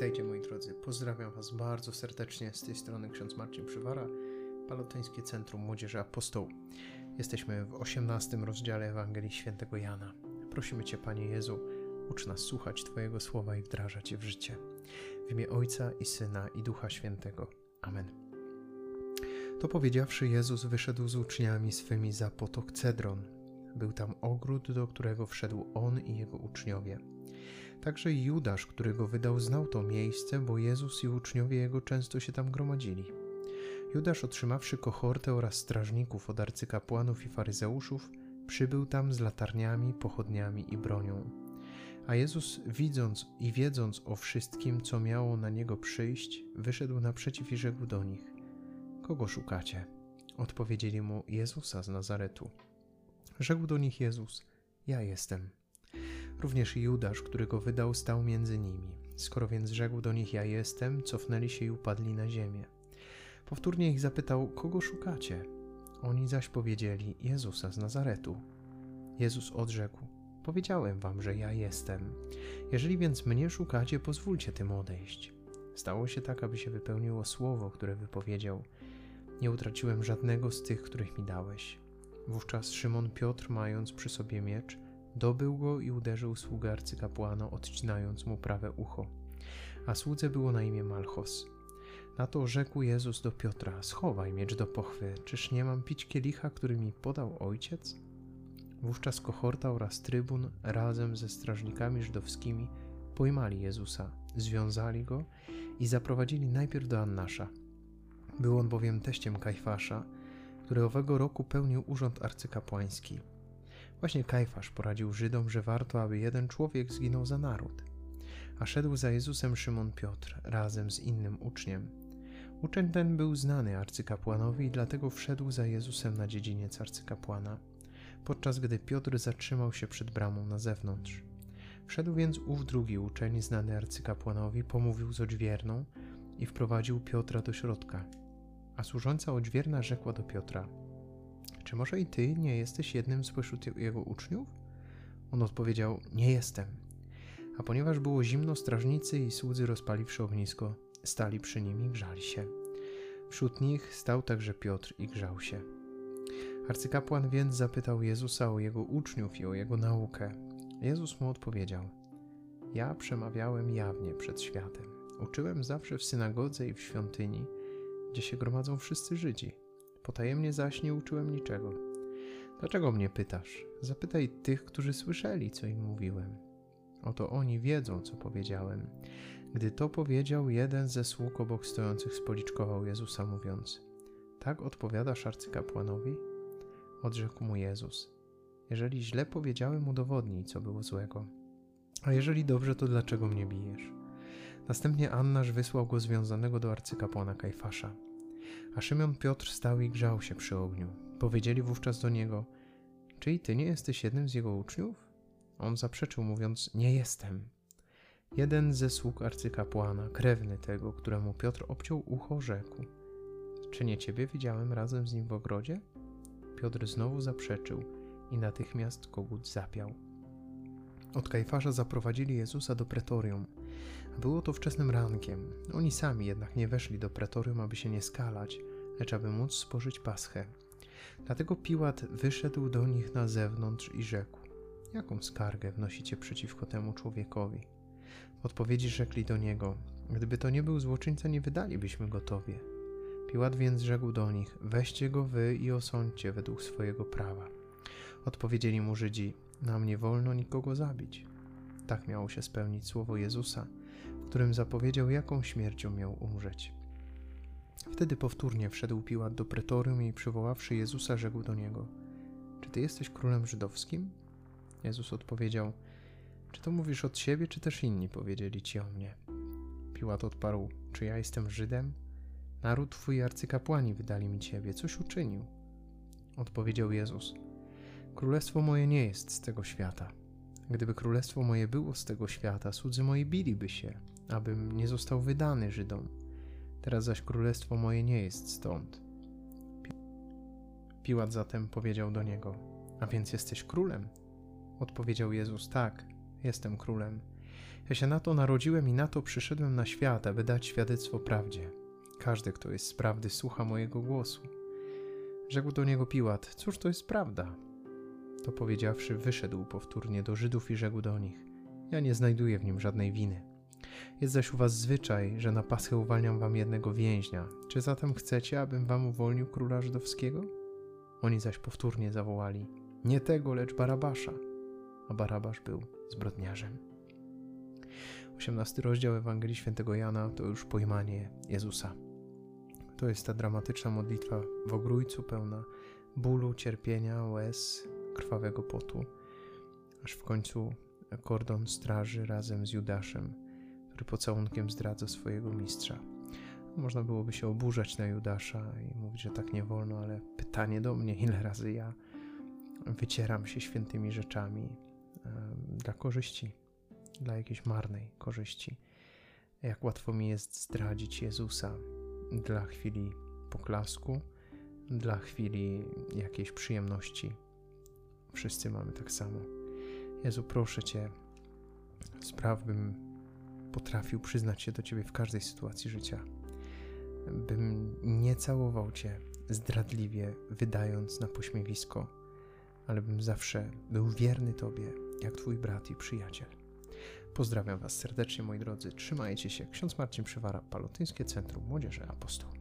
Witajcie moi drodzy, pozdrawiam Was bardzo serdecznie z tej strony ksiądz Marcin Przywara, Palotyńskie Centrum Młodzieży Apostołu. Jesteśmy w 18 rozdziale Ewangelii Świętego Jana. Prosimy Cię Panie Jezu, ucz nas słuchać Twojego słowa i wdrażać je w życie. W imię Ojca i Syna i Ducha Świętego. Amen. To powiedziawszy Jezus wyszedł z uczniami swymi za potok Cedron. Był tam ogród, do którego wszedł On i Jego uczniowie – Także Judasz, który go wydał, znał to miejsce, bo Jezus i uczniowie jego często się tam gromadzili. Judasz, otrzymawszy kohortę oraz strażników od arcykapłanów i faryzeuszów, przybył tam z latarniami, pochodniami i bronią. A Jezus, widząc i wiedząc o wszystkim, co miało na niego przyjść, wyszedł naprzeciw i rzekł do nich: Kogo szukacie? Odpowiedzieli mu Jezusa z Nazaretu. Rzekł do nich Jezus: Ja jestem. Również Judasz, który go wydał, stał między nimi. Skoro więc rzekł do nich: Ja jestem, cofnęli się i upadli na ziemię. Powtórnie ich zapytał: Kogo szukacie? Oni zaś powiedzieli: Jezusa z Nazaretu. Jezus odrzekł: Powiedziałem wam, że ja jestem. Jeżeli więc mnie szukacie, pozwólcie tym odejść. Stało się tak, aby się wypełniło słowo, które wypowiedział: Nie utraciłem żadnego z tych, których mi dałeś. Wówczas Szymon Piotr, mając przy sobie miecz, Dobył go i uderzył sługę arcykapłana, odcinając mu prawe ucho. A słudze było na imię Malchos. Na to rzekł Jezus do Piotra: Schowaj miecz do pochwy, czyż nie mam pić kielicha, który mi podał ojciec? Wówczas kohorta oraz trybun razem ze strażnikami żydowskimi pojmali Jezusa, związali go i zaprowadzili najpierw do Annasza. Był on bowiem teściem Kajfasza, który owego roku pełnił urząd arcykapłański. Właśnie Kajfasz poradził Żydom, że warto, aby jeden człowiek zginął za naród. A szedł za Jezusem Szymon Piotr razem z innym uczniem. Uczeń ten był znany arcykapłanowi i dlatego wszedł za Jezusem na dziedziniec arcykapłana, podczas gdy Piotr zatrzymał się przed bramą na zewnątrz. Wszedł więc ów drugi uczeń, znany arcykapłanowi, pomówił z odźwierną i wprowadził Piotra do środka. A służąca odźwierna rzekła do Piotra – czy może i ty nie jesteś jednym spośród jego uczniów? On odpowiedział: Nie jestem. A ponieważ było zimno, strażnicy i słudzy rozpaliwszy ognisko, stali przy nim i grzali się. Wśród nich stał także Piotr i grzał się. Arcykapłan więc zapytał Jezusa o jego uczniów i o jego naukę. Jezus mu odpowiedział: Ja przemawiałem jawnie przed światem. Uczyłem zawsze w synagodze i w świątyni, gdzie się gromadzą wszyscy Żydzi. Potajemnie zaś nie uczyłem niczego. Dlaczego mnie pytasz? Zapytaj tych, którzy słyszeli, co im mówiłem. Oto oni wiedzą, co powiedziałem. Gdy to powiedział, jeden ze sług obok stojących spoliczkował Jezusa, mówiąc: Tak odpowiadasz arcykapłanowi? Odrzekł mu Jezus: Jeżeli źle powiedziałem, udowodnij, co było złego. A jeżeli dobrze, to dlaczego mnie bijesz? Następnie Annasz wysłał go związanego do arcykapłana Kajfasza. A Szymon Piotr stał i grzał się przy ogniu. Powiedzieli wówczas do niego: Czy i ty nie jesteś jednym z jego uczniów? On zaprzeczył, mówiąc: Nie jestem. Jeden ze sług arcykapłana, krewny tego, któremu Piotr obciął ucho, rzekł: Czy nie ciebie widziałem razem z nim w ogrodzie? Piotr znowu zaprzeczył i natychmiast kogut zapiał. Od Kajfasza zaprowadzili Jezusa do pretorium. Było to wczesnym rankiem. Oni sami jednak nie weszli do pretorium, aby się nie skalać, lecz aby móc spożyć paschę. Dlatego Piłat wyszedł do nich na zewnątrz i rzekł: Jaką skargę wnosicie przeciwko temu człowiekowi? W odpowiedzi rzekli do niego: Gdyby to nie był złoczyńca, nie wydalibyśmy go tobie. Piłat więc rzekł do nich: Weźcie go wy i osądźcie według swojego prawa. Odpowiedzieli mu Żydzi: Nam nie wolno nikogo zabić. Tak miało się spełnić słowo Jezusa, w którym zapowiedział, jaką śmiercią miał umrzeć. Wtedy powtórnie wszedł Piłat do pretorium i przywoławszy Jezusa, rzekł do niego: Czy ty jesteś królem żydowskim? Jezus odpowiedział: Czy to mówisz od siebie, czy też inni powiedzieli ci o mnie? Piłat odparł: Czy ja jestem Żydem? Naród twój arcykapłani wydali mi ciebie, coś uczynił. Odpowiedział Jezus: Królestwo moje nie jest z tego świata. Gdyby królestwo moje było z tego świata, słudzy moi biliby się, abym nie został wydany Żydom. Teraz zaś królestwo moje nie jest stąd. Piłat zatem powiedział do niego: A więc jesteś królem? Odpowiedział Jezus: Tak, jestem królem. Ja się na to narodziłem i na to przyszedłem na świat, aby dać świadectwo prawdzie. Każdy, kto jest z prawdy, słucha mojego głosu. Rzekł do niego Piłat: Cóż to jest prawda? To powiedziawszy, wyszedł powtórnie do Żydów i rzekł do nich: Ja nie znajduję w nim żadnej winy. Jest zaś u was zwyczaj, że na Paschę uwalniam wam jednego więźnia. Czy zatem chcecie, abym wam uwolnił króla żydowskiego? Oni zaś powtórnie zawołali: Nie tego, lecz Barabasza. A Barabasz był zbrodniarzem. 18 rozdział Ewangelii Świętego Jana to już pojmanie Jezusa. To jest ta dramatyczna modlitwa w ogrójcu pełna bólu, cierpienia, łez, krwawego potu, aż w końcu kordon straży razem z Judaszem, który pocałunkiem zdradza swojego mistrza. Można byłoby się oburzać na Judasza i mówić, że tak nie wolno, ale pytanie do mnie, ile razy ja wycieram się świętymi rzeczami dla korzyści, dla jakiejś marnej korzyści. Jak łatwo mi jest zdradzić Jezusa dla chwili poklasku, dla chwili jakiejś przyjemności. Wszyscy mamy tak samo. Jezu, proszę Cię, spraw, bym potrafił przyznać się do Ciebie w każdej sytuacji życia, bym nie całował Cię zdradliwie, wydając na pośmiewisko, ale bym zawsze był wierny Tobie, jak Twój brat i przyjaciel. Pozdrawiam Was serdecznie, moi drodzy. Trzymajcie się. Ksiądz Marcin Przywara, Palotyńskie Centrum Młodzieży Apostoł.